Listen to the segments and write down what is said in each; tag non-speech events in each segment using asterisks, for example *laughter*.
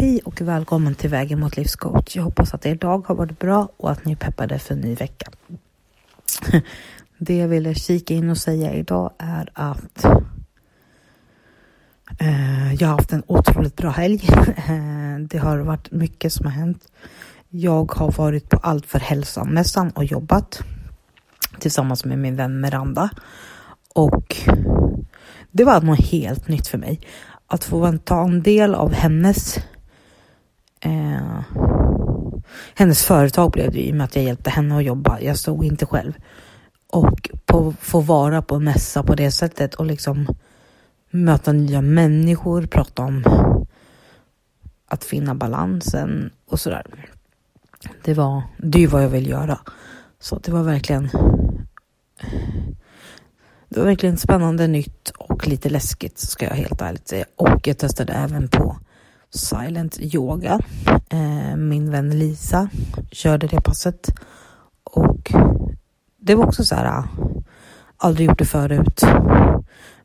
Hej och välkommen till Vägen mot livscoach. Jag hoppas att er dag har varit bra och att ni är peppade för en ny vecka. Det jag ville kika in och säga idag är att eh, jag har haft en otroligt bra helg. Eh, det har varit mycket som har hänt. Jag har varit på Allt för hälsan-mässan och jobbat tillsammans med min vän Miranda. Och det var något helt nytt för mig. Att få ta en del av hennes eh, hennes företag blev det i och med att jag hjälpte henne att jobba. Jag stod inte själv. Och på, få vara på en mässa på det sättet och liksom möta nya människor, prata om att finna balansen och sådär. Det var, det är vad jag vill göra. Så det var verkligen det var verkligen spännande, nytt och lite läskigt ska jag helt ärligt säga. Och jag testade även på silent yoga. Eh, min vän Lisa körde det passet och det var också så här. Ah, aldrig gjort det förut.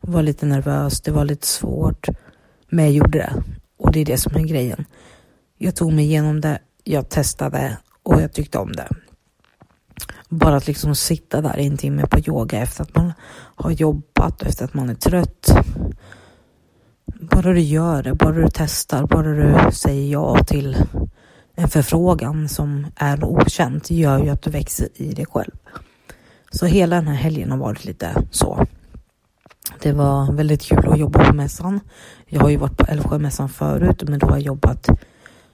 Var lite nervös. Det var lite svårt, men jag gjorde det och det är det som är grejen. Jag tog mig igenom det. Jag testade och jag tyckte om det. Bara att liksom sitta där en timme på yoga efter att man har jobbat, och efter att man är trött. Bara du gör det, bara du testar, bara du säger ja till en förfrågan som är okänt gör ju att du växer i dig själv. Så hela den här helgen har varit lite så. Det var väldigt kul att jobba på mässan. Jag har ju varit på Älvsjömässan förut, men då har jag jobbat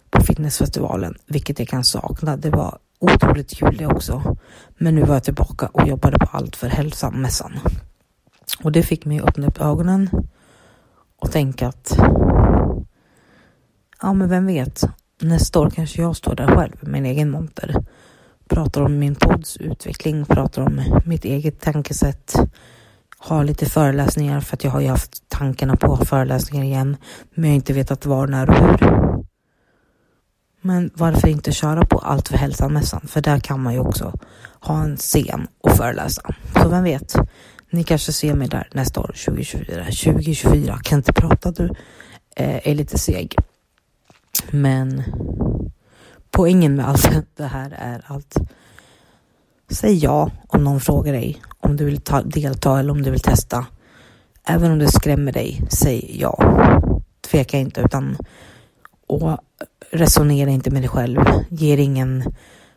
på fitnessfestivalen, vilket jag kan sakna. Det var otroligt kul det också. Men nu var jag tillbaka och jobbade på Allt för hälsan-mässan. Och det fick mig att öppna upp ögonen och tänka att ja, men vem vet, nästa år kanske jag står där själv med min egen monter. Pratar om min podds utveckling, pratar om mitt eget tankesätt. Har lite föreläsningar för att jag har ju haft tankarna på föreläsningar igen, men jag har inte vetat var, när och hur. Men varför inte köra på Allt för hälsan-mässan? För där kan man ju också ha en scen och föreläsa. Så vem vet? Ni kanske ser mig där nästa år, 2024. 2024, kan inte prata du, eh, är lite seg. Men poängen med allt *laughs* det här är att säg ja om någon frågar dig om du vill ta, delta eller om du vill testa. Även om det skrämmer dig, säg ja. Tveka inte utan och resonera inte med dig själv. Ge ingen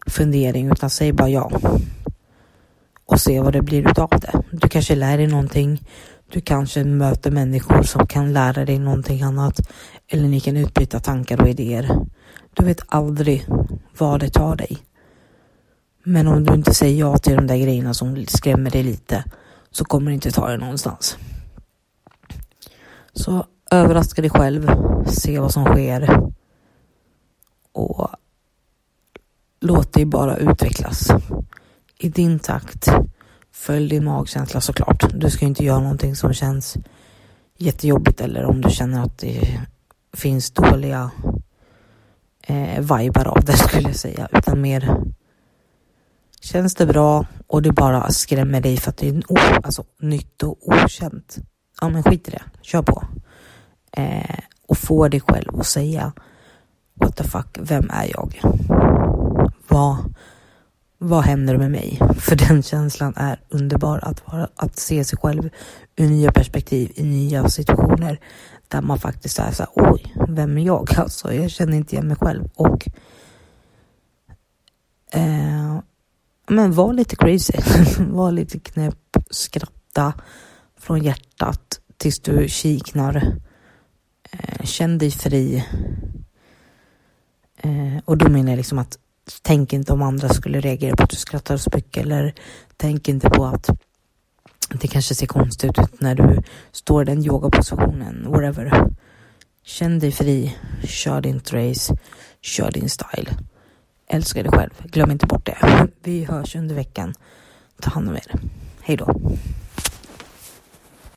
fundering utan säg bara ja. Och se vad det blir utav det. Du kanske lär dig någonting. Du kanske möter människor som kan lära dig någonting annat. Eller ni kan utbyta tankar och idéer. Du vet aldrig vad det tar dig. Men om du inte säger ja till de där grejerna som skrämmer dig lite så kommer det inte ta dig någonstans. Så överraska dig själv, se vad som sker och låt dig bara utvecklas i din takt. Följ din magkänsla såklart. Du ska inte göra någonting som känns jättejobbigt eller om du känner att det finns dåliga eh, vibar av det *laughs* skulle jag säga, utan mer känns det bra och det bara skrämmer dig för att det är oh, alltså, nytt och okänt. Ja, men skit i det. Kör på. Eh, och få dig själv att säga what the fuck, vem är jag? Vad, vad händer med mig? För den känslan är underbar att, vara, att se sig själv ur nya perspektiv, i nya situationer där man faktiskt är så här, oj, vem är jag? *laughs* Alltså, jag känner inte igen mig själv och eh, men var lite crazy, *laughs* var lite knäpp, skratta från hjärtat tills du kiknar. Eh, känn dig fri. Eh, och då menar jag liksom att tänk inte om andra skulle reagera på att du skrattar så mycket eller tänk inte på att det kanske ser konstigt ut när du står i den yogapositionen, whatever. Känn dig fri, kör din race, kör din style. Älska dig själv, glöm inte bort det. Vi hörs under veckan. Ta hand om er. Hej då.